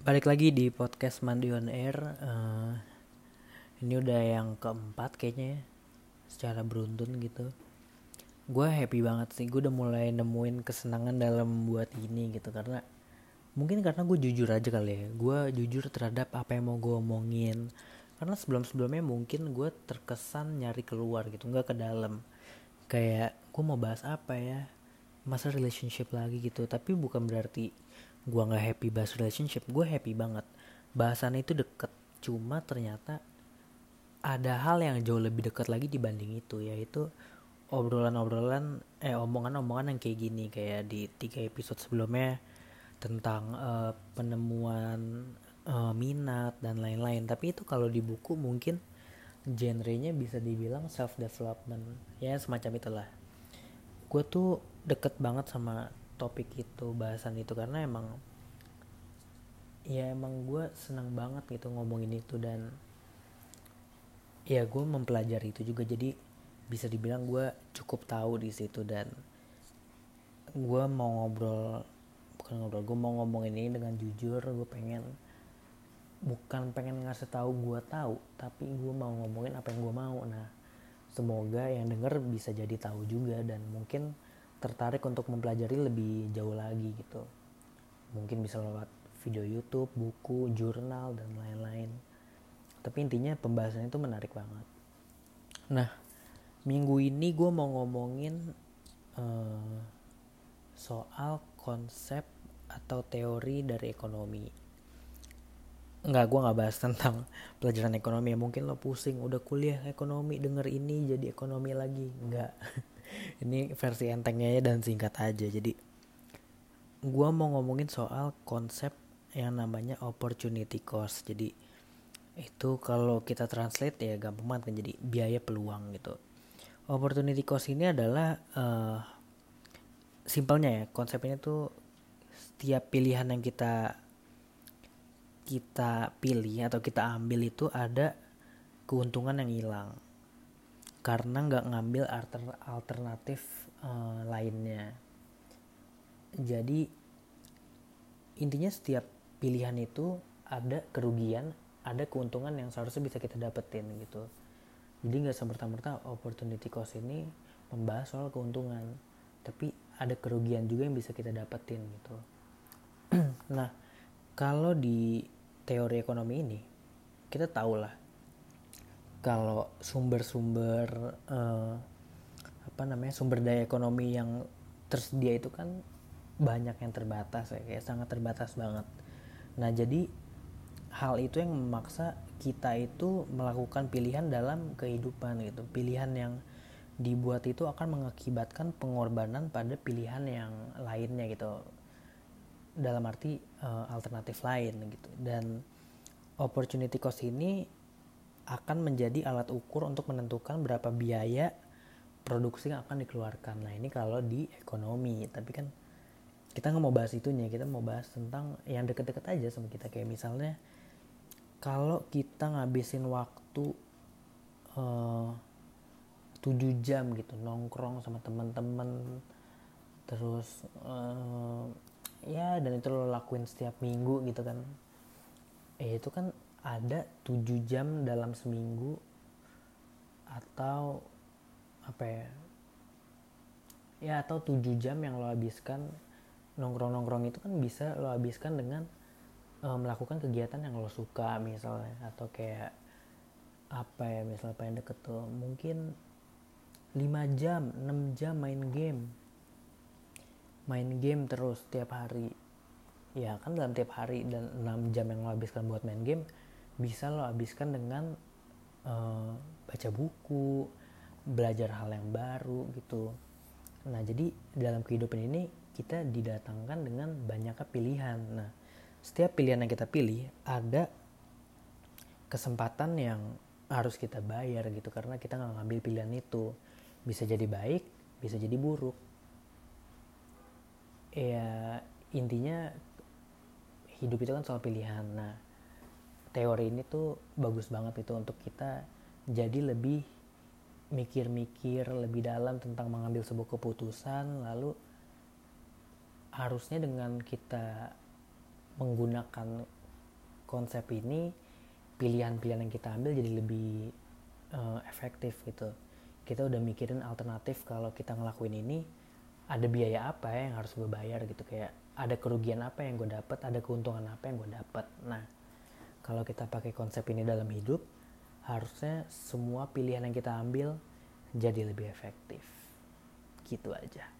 balik lagi di podcast Mandi on Air. Uh, ini udah yang keempat kayaknya ya, secara beruntun gitu. Gue happy banget sih, gue udah mulai nemuin kesenangan dalam buat ini gitu karena mungkin karena gue jujur aja kali ya. Gue jujur terhadap apa yang mau gue omongin. Karena sebelum-sebelumnya mungkin gue terkesan nyari keluar gitu, nggak ke dalam. Kayak gue mau bahas apa ya, masa relationship lagi gitu. Tapi bukan berarti gue nggak happy bahas relationship gue happy banget. Bahasan itu deket cuma ternyata ada hal yang jauh lebih dekat lagi dibanding itu yaitu obrolan-obrolan eh omongan-omongan yang kayak gini kayak di tiga episode sebelumnya tentang uh, penemuan uh, minat dan lain-lain. Tapi itu kalau di buku mungkin genrenya bisa dibilang self development ya semacam itulah. Gue tuh deket banget sama topik itu bahasan itu karena emang ya emang gue senang banget gitu ngomongin itu dan ya gue mempelajari itu juga. Jadi bisa dibilang gue cukup tahu di situ dan gue mau ngobrol bukan ngobrol gue mau ngomongin ini dengan jujur. Gue pengen bukan pengen ngasih tahu gue tahu tapi gue mau ngomongin apa yang gue mau. Nah semoga yang denger bisa jadi tahu juga dan mungkin tertarik untuk mempelajari lebih jauh lagi gitu. Mungkin bisa lewat video YouTube, buku, jurnal dan lain-lain. Tapi intinya pembahasan itu menarik banget. Nah minggu ini gue mau ngomongin uh, soal konsep atau teori dari ekonomi. Nggak gue nggak bahas tentang pelajaran ekonomi. Mungkin lo pusing udah kuliah ekonomi denger ini jadi ekonomi lagi. Nggak ini versi entengnya ya dan singkat aja. Jadi gue mau ngomongin soal konsep yang namanya opportunity cost. Jadi itu kalau kita translate ya gampang banget kan jadi biaya peluang gitu. Opportunity cost ini adalah uh, simpelnya ya konsepnya tuh setiap pilihan yang kita kita pilih atau kita ambil itu ada keuntungan yang hilang karena nggak ngambil alter alternatif uh, lainnya. Jadi intinya setiap pilihan itu ada kerugian ada keuntungan yang seharusnya bisa kita dapetin gitu. Jadi nggak semerta-merta opportunity cost ini membahas soal keuntungan tapi ada kerugian juga yang bisa kita dapetin gitu. Nah kalau di teori ekonomi ini kita tahu lah kalau sumber-sumber uh, apa namanya sumber daya ekonomi yang tersedia itu kan banyak yang terbatas ya kayak sangat terbatas banget. Nah jadi hal itu yang memaksa kita itu melakukan pilihan dalam kehidupan gitu. Pilihan yang dibuat itu akan mengakibatkan pengorbanan pada pilihan yang lainnya gitu. Dalam arti uh, alternatif lain gitu. Dan opportunity cost ini akan menjadi alat ukur untuk menentukan berapa biaya produksi yang akan dikeluarkan. Nah ini kalau di ekonomi, tapi kan kita nggak mau bahas itunya, kita mau bahas tentang yang deket-deket aja sama kita. Kayak misalnya kalau kita ngabisin waktu uh, 7 jam gitu nongkrong sama teman-teman terus uh, ya dan itu lo lakuin setiap minggu gitu kan. Eh itu kan ada 7 jam dalam seminggu atau apa ya? Ya atau 7 jam yang lo habiskan nongkrong-nongkrong itu kan bisa lo habiskan dengan uh, melakukan kegiatan yang lo suka misalnya. Atau kayak apa ya misalnya pengen deket tuh mungkin 5 jam 6 jam main game. Main game terus tiap hari. Ya kan dalam tiap hari dan 6 jam yang lo habiskan buat main game bisa lo habiskan dengan uh, baca buku belajar hal yang baru gitu. Nah jadi dalam kehidupan ini kita didatangkan dengan banyaknya pilihan. Nah setiap pilihan yang kita pilih ada kesempatan yang harus kita bayar gitu. Karena kita nggak ngambil pilihan itu. Bisa jadi baik bisa jadi buruk. Ya intinya hidup itu kan soal pilihan. Nah teori ini tuh bagus banget itu untuk kita jadi lebih mikir-mikir lebih dalam tentang mengambil sebuah keputusan lalu harusnya dengan kita menggunakan konsep ini pilihan-pilihan yang kita ambil jadi lebih uh, efektif gitu. Kita udah mikirin alternatif kalau kita ngelakuin ini ada biaya apa ya yang harus gue bayar gitu. Kayak ada kerugian apa yang gue dapat ada keuntungan apa yang gue dapat nah kalau kita pakai konsep ini dalam hidup harusnya semua pilihan yang kita ambil jadi lebih efektif. Gitu aja